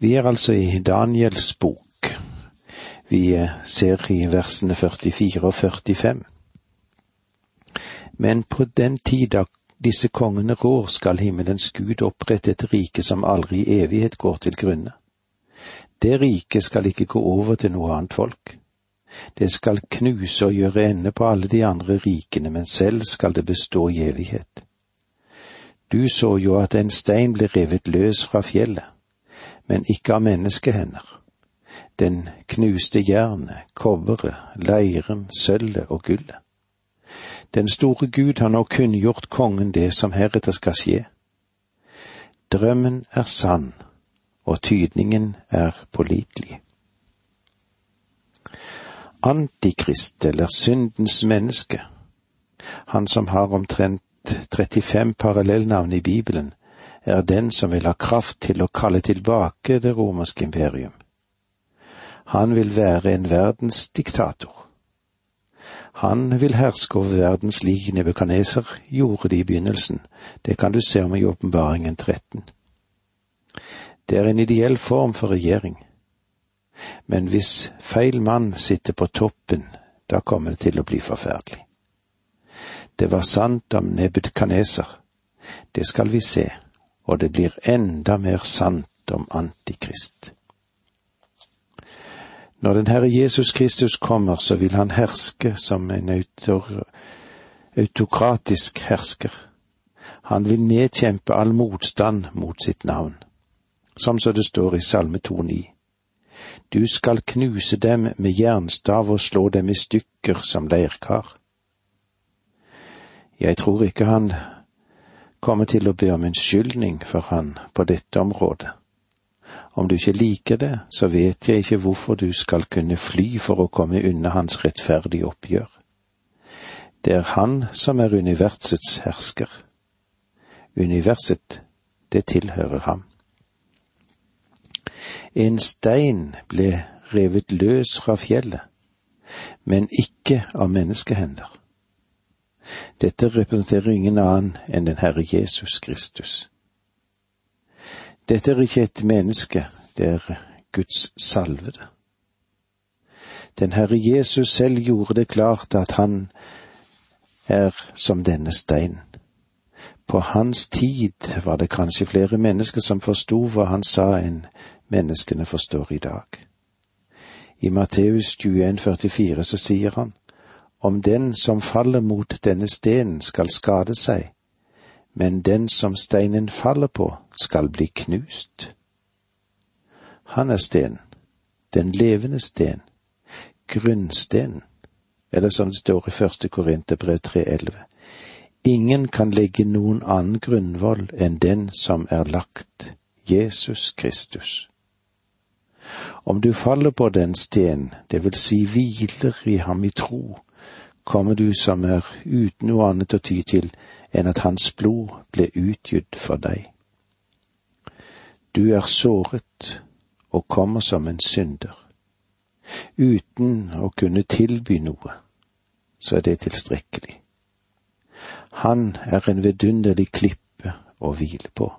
Vi er altså i Daniels bok. Vi ser i versene 44 og 45. Men på den tid da disse kongene rår, skal himmelens Gud opprette et rike som aldri i evighet går til grunne. Det riket skal ikke gå over til noe annet folk. Det skal knuse og gjøre ende på alle de andre rikene, men selv skal det bestå i evighet. Du så jo at en stein ble revet løs fra fjellet men ikke av menneskehender. Den knuste jernet, kobberet, leiren, sølvet og gullet. Den store Gud har nå kunngjort kongen det som heretter skal skje. Drømmen er sann, og tydningen er pålitelig. Antikrist, eller syndens menneske, han som har omtrent 35 parallellnavn i Bibelen, er den som vil ha kraft til å kalle tilbake det romerske imperium. Han vil være en verdensdiktator. Han vil herske over verden slik Nebukadneser gjorde det i begynnelsen, det kan du se om i Åpenbaringen 13. Det er en ideell form for regjering. Men hvis feil mann sitter på toppen, da kommer det til å bli forferdelig. Det var sant om Nebukadneser. Det skal vi se og det blir enda mer sant om Antikrist. Når den Herre Jesus Kristus kommer, så vil han herske som en autor, autokratisk hersker. Han vil nedkjempe all motstand mot sitt navn, som så det står i Salme 2,9. Du skal knuse dem med jernstav og slå dem i stykker som leirkar. Jeg tror ikke han kommer til å be om unnskyldning for han på dette området. Om du ikke liker det, så vet jeg ikke hvorfor du skal kunne fly for å komme unna hans rettferdige oppgjør. Det er han som er universets hersker. Universet, det tilhører ham. En stein ble revet løs fra fjellet, men ikke av menneskehender. Dette representerer ingen annen enn den Herre Jesus Kristus. Dette er ikke et menneske, det er Guds salvede. Den Herre Jesus selv gjorde det klart at han er som denne steinen. På hans tid var det kanskje flere mennesker som forsto hva han sa enn menneskene forstår i dag. I Matteus 21,44 så sier han, om den som faller mot denne stenen skal skade seg, men den som steinen faller på skal bli knust. Han er stenen, den levende sten, grunnstenen, eller som det står i første Korinterbrev 3.11. Ingen kan legge noen annen grunnvoll enn den som er lagt, Jesus Kristus. Om du faller på den sten, det vil si hviler i ham i tro, kommer du som er uten noe annet å ty til enn at hans blod ble utgydd for deg. Du er såret og kommer som en synder. Uten å kunne tilby noe, så er det tilstrekkelig. Han er en vidunderlig klippe å hvile på.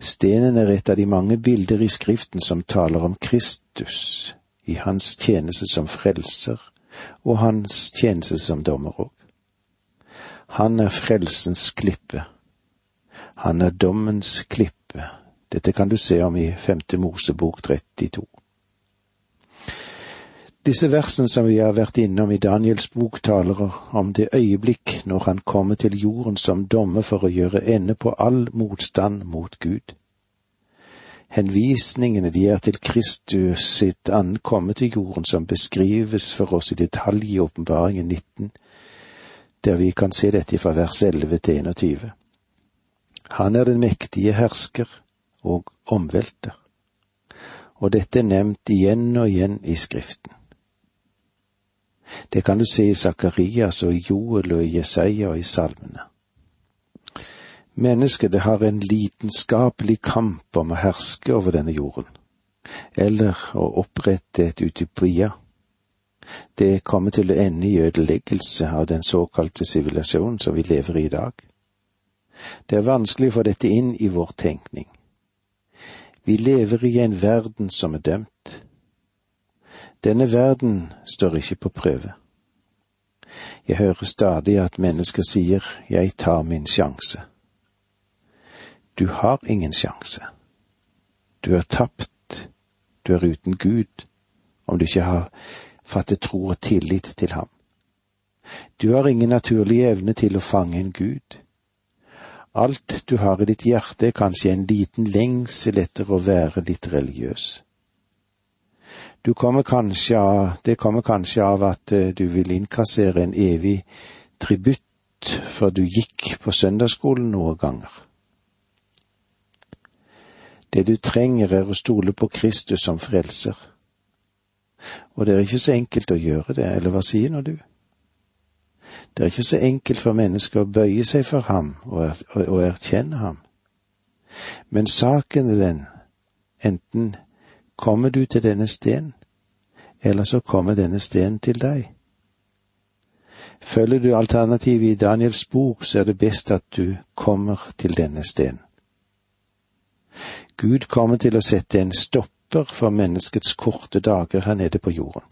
Stenen er et av de mange bilder i Skriften som taler om Kristus i hans tjeneste som frelser og hans tjeneste som dommer òg. Han er frelsens klippe. Han er dommens klippe. Dette kan du se om i Femte Mosebok 32. Disse versene som vi har vært innom i Daniels bok, taler om det øyeblikk når han kommer til jorden som dommer for å gjøre ende på all motstand mot Gud. Henvisningene de er til Kristus sitt ankomme til jorden, som beskrives for oss i detalj i Åpenbaringen 19, der vi kan se dette fra vers 11 til 21. Han er den mektige hersker og omvelter, og dette er nevnt igjen og igjen i Skriften. Det kan du se i Sakarias og i Joel og i Jesaja og i salmene. Mennesket det har en lidenskapelig kamp om å herske over denne jorden, eller å opprette et utopia. Det kommer til å ende i ødeleggelse av den såkalte sivilisasjonen som vi lever i i dag. Det er vanskelig å få dette inn i vår tenkning. Vi lever i en verden som er dømt. Denne verden står ikke på prøve. Jeg hører stadig at mennesker sier jeg tar min sjanse. Du har ingen sjanse. Du er tapt, du er uten Gud, om du ikke har fattet tro og tillit til ham. Du har ingen naturlig evne til å fange en Gud. Alt du har i ditt hjerte er kanskje en liten lengsel etter å være litt religiøs. Du kommer kanskje av, det kommer kanskje av at eh, du vil innkassere en evig tributt for du gikk på søndagsskolen noen ganger. Det du trenger er å stole på Kristus som frelser. Og det er ikke så enkelt å gjøre det, eller hva sier nå du? Det er ikke så enkelt for mennesker å bøye seg for ham og, erkjenne ham. Men saken er den, enten kommer du til denne sten, eller så kommer denne stenen til deg. Følger du alternativet i Daniels bok, så er det best at du kommer til denne stenen. Gud kommer til å sette en stopper for menneskets korte dager her nede på jorden.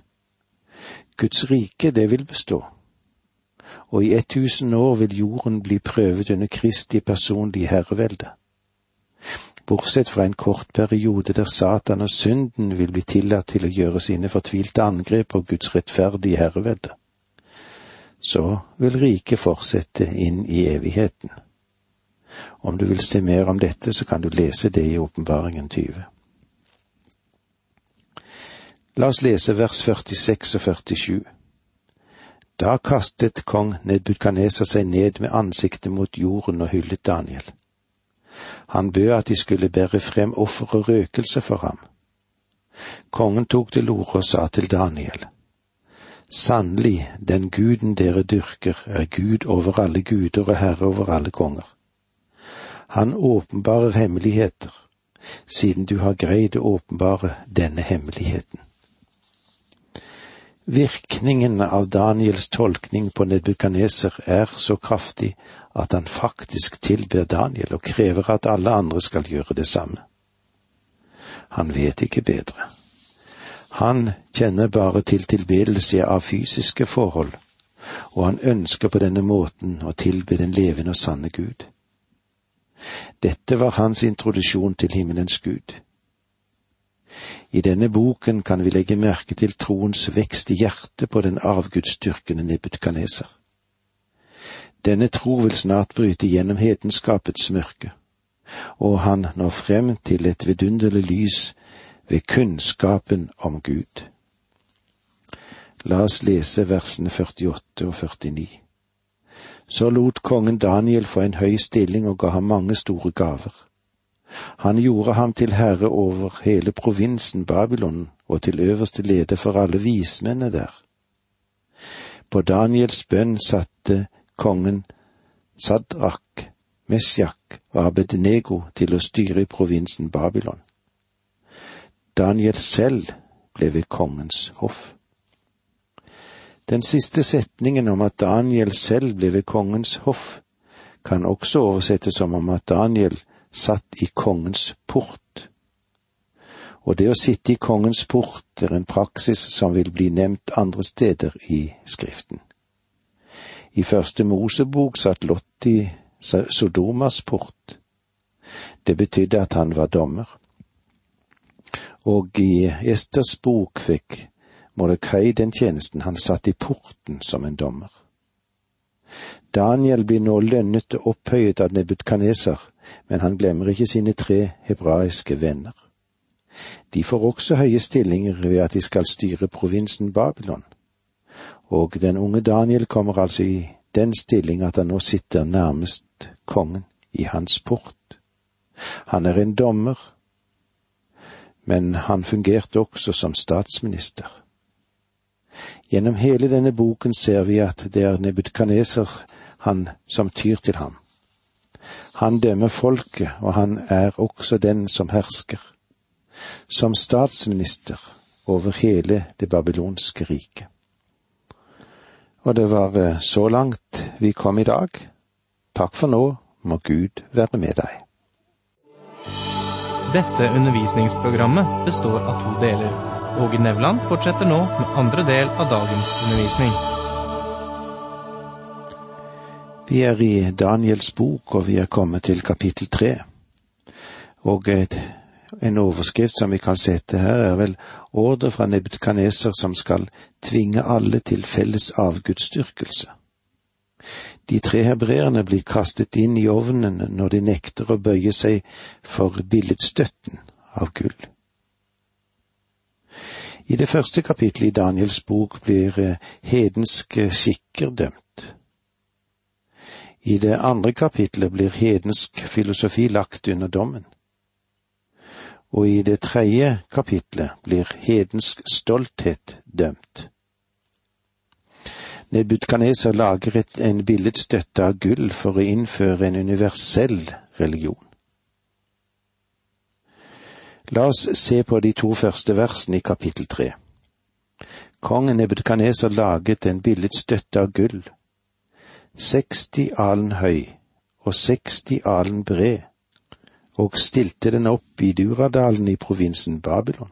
Guds rike, det vil bestå, og i ett tusen år vil jorden bli prøvet under Kristi personlige herrevelde bortsett fra en kort periode der Satan og synden vil bli tillatt til å gjøre sine fortvilte angrep på Guds rettferdige herrevelde. Så vil riket fortsette inn i evigheten. Om du vil se mer om dette, så kan du lese det i Åpenbaringen 20. La oss lese vers 46 og 47. Da kastet kong Nedbudkaneser seg ned med ansiktet mot jorden og hyllet Daniel. Han bød at de skulle bære frem offer og røkelse for ham. Kongen tok til orde og sa til Daniel, Sannelig, den guden dere dyrker, er Gud over alle guder og herre over alle konger. Han åpenbarer hemmeligheter, siden du har greid å åpenbare denne hemmeligheten. Virkningen av Daniels tolkning på Nebukaneser er så kraftig at han faktisk tilber Daniel og krever at alle andre skal gjøre det samme. Han vet ikke bedre. Han kjenner bare til tilbedelse av fysiske forhold, og han ønsker på denne måten å tilbe den levende og sanne Gud. Dette var hans introduksjon til himmelens Gud. I denne boken kan vi legge merke til troens vekst i hjertet på den arvgudsdyrkende Nebutkaneser. Denne tro vil snart bryte gjennom hedenskapets mørke, og han når frem til et vidunderlig lys ved kunnskapen om Gud. La oss lese versene 48 og 49. Så lot kongen Daniel få en høy stilling og ga ham mange store gaver. Han gjorde ham til herre over hele provinsen Babylon og til øverste leder for alle vismennene der. På Daniels bønn satte kongen Sadrak, Mesjak og Abednego til å styre i provinsen Babylon. Daniel selv ble ved kongens hoff. Den siste setningen om at Daniel selv ble ved kongens hoff, kan også oversettes som om at Daniel satt i kongens port. Og det å sitte i kongens port er en praksis som vil bli nevnt andre steder i Skriften. I første Mosebok satt Lot i Sodomas port. Det betydde at han var dommer. Og i Esters bok fikk Mordekai den tjenesten, han satt i porten som en dommer. Daniel blir nå lønnet og opphøyet av Nebukadneser, men han glemmer ikke sine tre hebraiske venner. De får også høye stillinger ved at de skal styre provinsen Babylon og den unge Daniel kommer altså i den stilling at han nå sitter nærmest kongen, i hans port. Han er en dommer, men han fungerte også som statsminister. Gjennom hele denne boken ser vi at det er Nebutkaneser han som tyr til ham. Han dømmer folket, og han er også den som hersker, som statsminister over hele det babylonske riket. Og det var eh, så langt vi kom i dag. Takk for nå, må Gud være med deg. Dette undervisningsprogrammet består av to deler. Åge Nevland fortsetter nå med andre del av dagens undervisning. Vi er i Daniels bok, og vi er kommet til kapittel tre. Og et, en overskrift som vi kan sette her, er vel ordre fra Nebukadneser som skal tvinge alle til felles avgudsdyrkelse. De tre hebreerne blir kastet inn i ovnen når de nekter å bøye seg for billedstøtten av gull. I det første kapittelet i Daniels bok blir eh, hedenske skikker dømt. I det andre kapittelet blir hedensk filosofi lagt under dommen. Og i det tredje kapittelet blir hedensk stolthet dømt. Nebutkaneser lager en billedstøtte av gull for å innføre en universell religion. La oss se på de to første versene i kapittel tre. Kongen Nebukadneser laget en billedstøtte av gull, 60 alen høy og 60 alen bred, og stilte den opp i Duradalen i provinsen Babylon.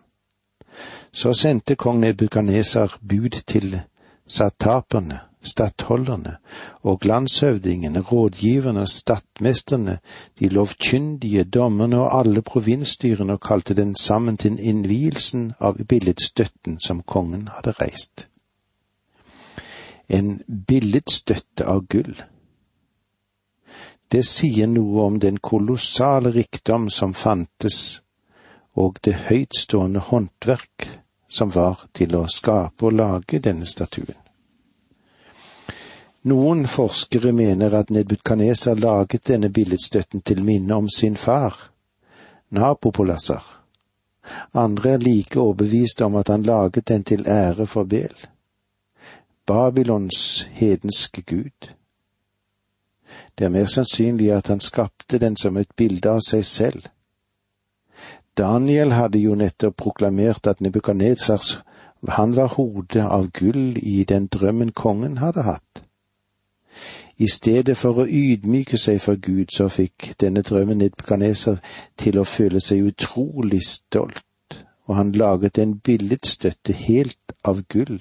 Så sendte kong Nebukadneser bud til sataperne, stattholderne og landshøvdingene, rådgiverne og stattmesterne, de lovkyndige dommerne og alle provinsstyrene og kalte den sammen til innvielsen av billedstøtten som kongen hadde reist. En billedstøtte av gull. Det sier noe om den kolossale rikdom som fantes, og det høytstående håndverk som var til å skape og lage denne statuen. Noen forskere mener at Nebukadneser laget denne billedstøtten til minne om sin far, Napopolassar. Andre er like overbevist om at han laget den til ære for Bel, Babylons hedenske gud. Det er mer sannsynlig at han skapte den som et bilde av seg selv. Daniel hadde jo nettopp proklamert at Nebukadnesars han var hodet av gull i den drømmen kongen hadde hatt. I stedet for å ydmyke seg for Gud, så fikk denne drømmen Nebkaneser til å føle seg utrolig stolt, og han laget en billedstøtte helt av gull,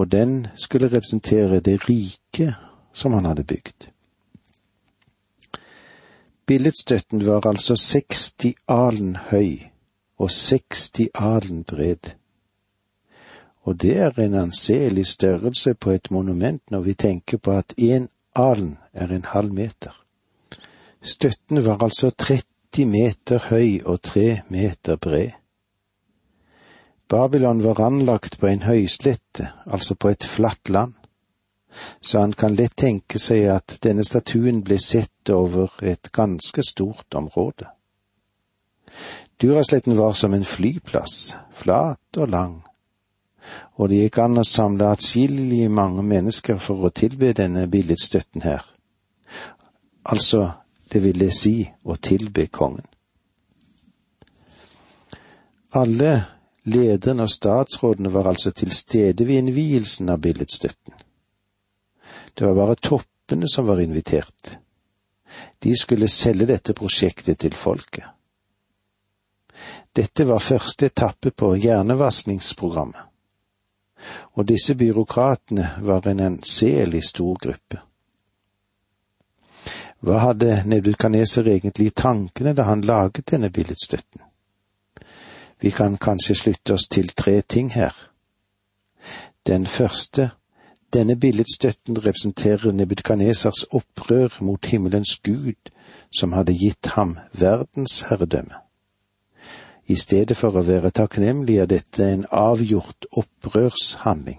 og den skulle representere det rike som han hadde bygd. Billedstøtten var altså 60 alen høy og 60 alen bred og det er en anselig størrelse på et monument når vi tenker på at én alen er en halv meter. Støtten var altså 30 meter høy og tre meter bred. Babylon var anlagt på en høyslette, altså på et flatt land, så han kan lett tenke seg at denne statuen ble sett over et ganske stort område. Durasletten var som en flyplass, flat og lang og det gikk an å samle atskillig mange mennesker for å tilbe denne billedstøtten her. Altså, det ville si å tilbe kongen. Alle lederne og statsrådene var altså til stede ved innvielsen av billedstøtten. Det var bare toppene som var invitert. De skulle selge dette prosjektet til folket. Dette var første etappe på hjernevaskningsprogrammet og disse byråkratene var en anselig stor gruppe. Hva hadde Nebukadneser egentlig i tankene da han laget denne billedstøtten? Vi kan kanskje slutte oss til tre ting her. Den første, denne billedstøtten representerer Nebukadnesers opprør mot himmelens gud, som hadde gitt ham verdensherredømme. I stedet for å være takknemlig er dette en avgjort opprørshandling.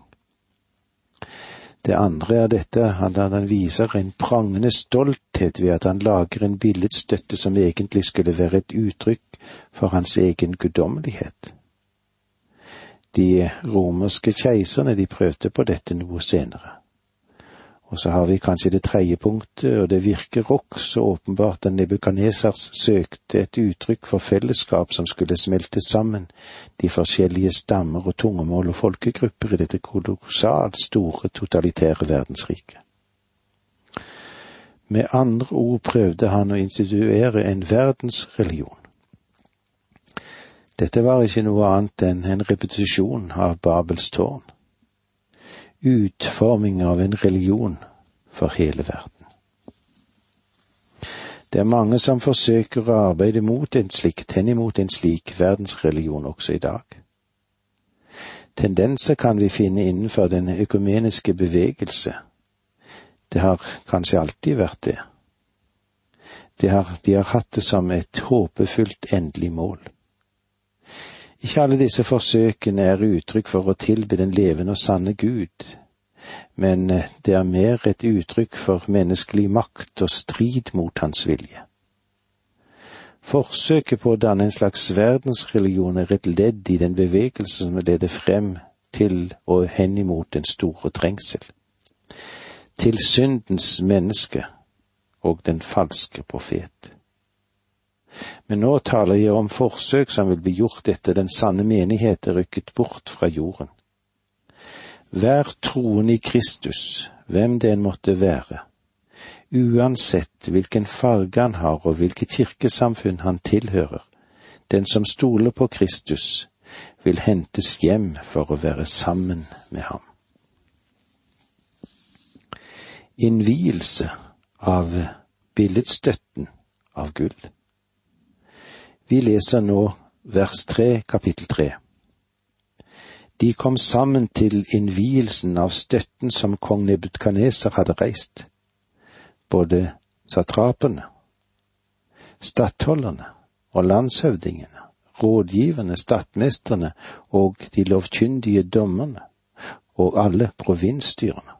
Det andre er dette at han viser en prangende stolthet ved at han lager en billedstøtte som egentlig skulle være et uttrykk for hans egen guddommelighet. De romerske keiserne de prøvde på dette noe senere. Og så har vi kanskje det tredje punktet, og det virker også åpenbart at Nebukadnesars søkte et uttrykk for fellesskap som skulle smelte sammen de forskjellige stammer og tungemål og folkegrupper i dette kolossalt store totalitære verdensriket. Med andre ord prøvde han å instituere en verdensreligion. Dette var ikke noe annet enn en repetisjon av Babels tårn. Utforming av en religion for hele verden. Det er mange som forsøker å arbeide mot en slik, henimot en slik verdensreligion også i dag. Tendenser kan vi finne innenfor den økumeniske bevegelse. Det har kanskje alltid vært det. De har, de har hatt det som et håpefullt endelig mål. Ikke alle disse forsøkene er uttrykk for å tilby den levende og sanne Gud, men eh, det er mer et uttrykk for menneskelig makt og strid mot hans vilje. Forsøket på å danne en slags verdensreligion er et ledd i den bevegelse som leder frem til og henimot den store trengsel. Til syndens menneske og den falske profet. Men nå taler jeg om forsøk som vil bli gjort etter den sanne menighet er rykket bort fra jorden. Hver troende i Kristus, hvem det enn måtte være, uansett hvilken farge han har og hvilket kirkesamfunn han tilhører, den som stoler på Kristus, vil hentes hjem for å være sammen med ham. Innvielse av billedstøtten av gull. Vi leser nå vers tre, kapittel tre. De kom sammen til innvielsen av støtten som kong Nebutkaneser hadde reist både satrapene, stattholderne og landshøvdingene, rådgiverne, stattmesterne og de lovkyndige dommerne og alle provinsstyrene,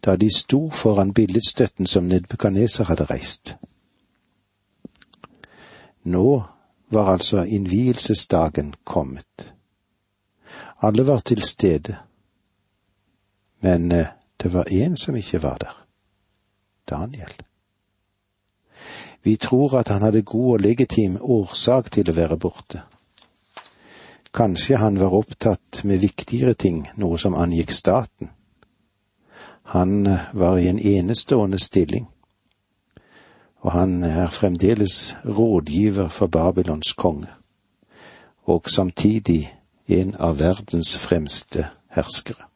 da de sto foran billedstøtten som Nedbukaneser hadde reist. Nå var altså innvielsesdagen kommet. Alle var til stede, men eh, det var én som ikke var der. Daniel. Vi tror at han hadde god og legitim årsak til å være borte. Kanskje han var opptatt med viktigere ting, noe som angikk staten. Han eh, var i en enestående stilling, og han er fremdeles rådgiver for Babylons konge, og samtidig en av verdens fremste herskere.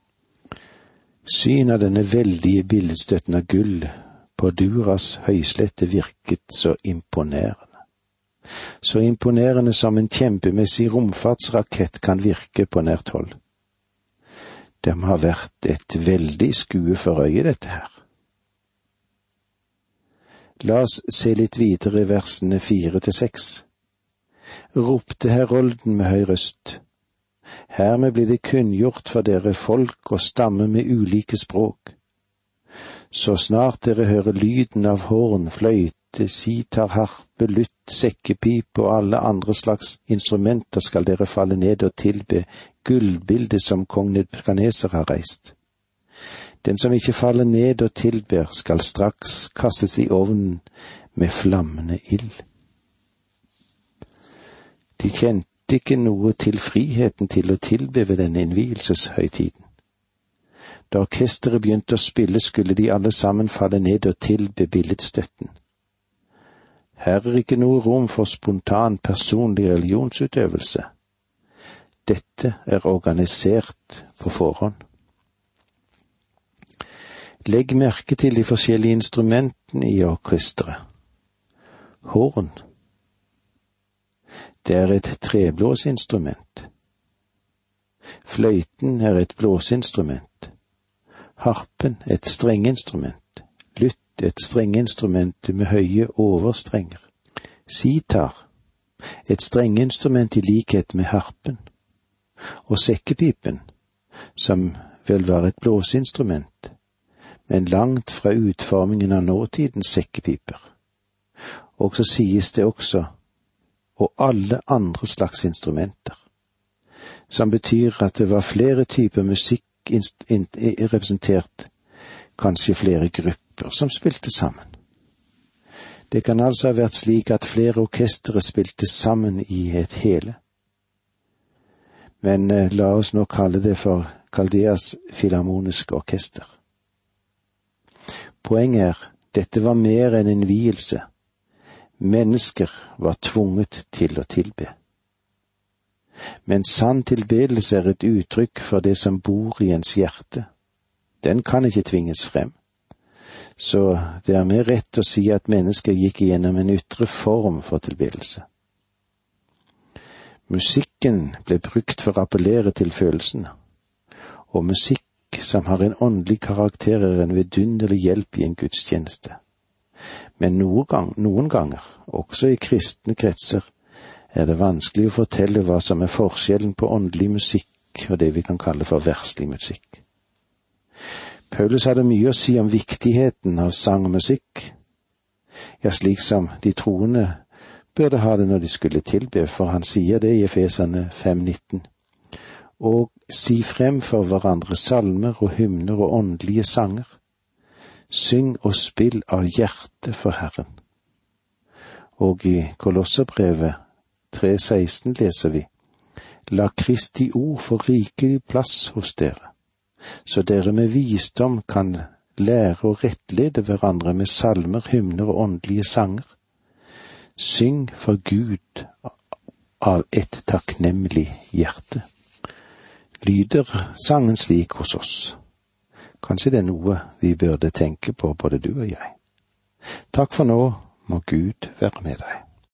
Syn av denne veldige billedstøtten av gull på Duras høyslette virket så imponerende. Så imponerende som en kjempemessig romfartsrakett kan virke på nært hold. Det må ha vært et veldig skue for øyet, dette her. La oss se litt videre i versene fire til seks. Ropte herolden med høy røst. Hermed blir det kunngjort for dere folk og stamme med ulike språk så snart dere hører lyden av horn, fløyte, sitar, harpe, lutt, sekkepipe og alle andre slags instrumenter skal dere falle ned og tilbe gullbildet som kong Nebukadneser har reist. Den som ikke faller ned og tilber, skal straks kastes i ovnen med flammende ild. De kjente ikke noe til friheten til å tilbe ved denne innvielseshøytiden. Da orkesteret begynte å spille, skulle de alle sammen falle ned og tilbe billedstøtten. Her er ikke noe rom for spontan, personlig religionsutøvelse. Dette er organisert på forhånd. Legg merke til de forskjellige instrumentene i orkesteret. Horn. Det er et treblåsinstrument. Fløyten er et blåseinstrument harpen et strengeinstrument, lytt et strengeinstrument med høye overstrenger, sitar et strengeinstrument i likhet med harpen, og sekkepipen, som vel var et blåseinstrument, men langt fra utformingen av nåtidens sekkepiper. Og så sies det også og alle andre slags instrumenter, som betyr at det var flere typer musikk representert kanskje flere grupper som spilte sammen. Det kan altså ha vært slik at flere orkestre spilte sammen i et hele. Men eh, la oss nå kalle det for Kaldeas filharmoniske orkester. Poenget er, dette var mer enn en vielse. Mennesker var tvunget til å tilbe. Men sann tilbedelse er et uttrykk for det som bor i ens hjerte. Den kan ikke tvinges frem. Så det er mer rett å si at mennesket gikk igjennom en ytre form for tilbedelse. Musikken ble brukt for å appellere til følelsene, og musikk som har en åndelig karakter, er en vidunderlig hjelp i en gudstjeneste. Men noen, gang, noen ganger, også i kristne kretser, er det vanskelig å fortelle hva som er forskjellen på åndelig musikk og det vi kan kalle for verslig musikk. Paulus hadde mye å si om viktigheten av sang og musikk, ja, slik som de troende burde ha det når de skulle tilbe, for han sier det i Efesene 5.19. Og si frem for hverandre salmer og hymner og åndelige sanger. Syng og spill av hjertet for Herren. Og i Kolosserbrevet 3.16 leser vi, La Kristi ord få rikelig plass hos dere, så dere med visdom kan lære å rettlede hverandre med salmer, hymner og åndelige sanger. Syng for Gud av et takknemlig hjerte. Lyder sangen slik hos oss? Kanskje det er noe vi burde tenke på, både du og jeg. Takk for nå, må Gud være med deg.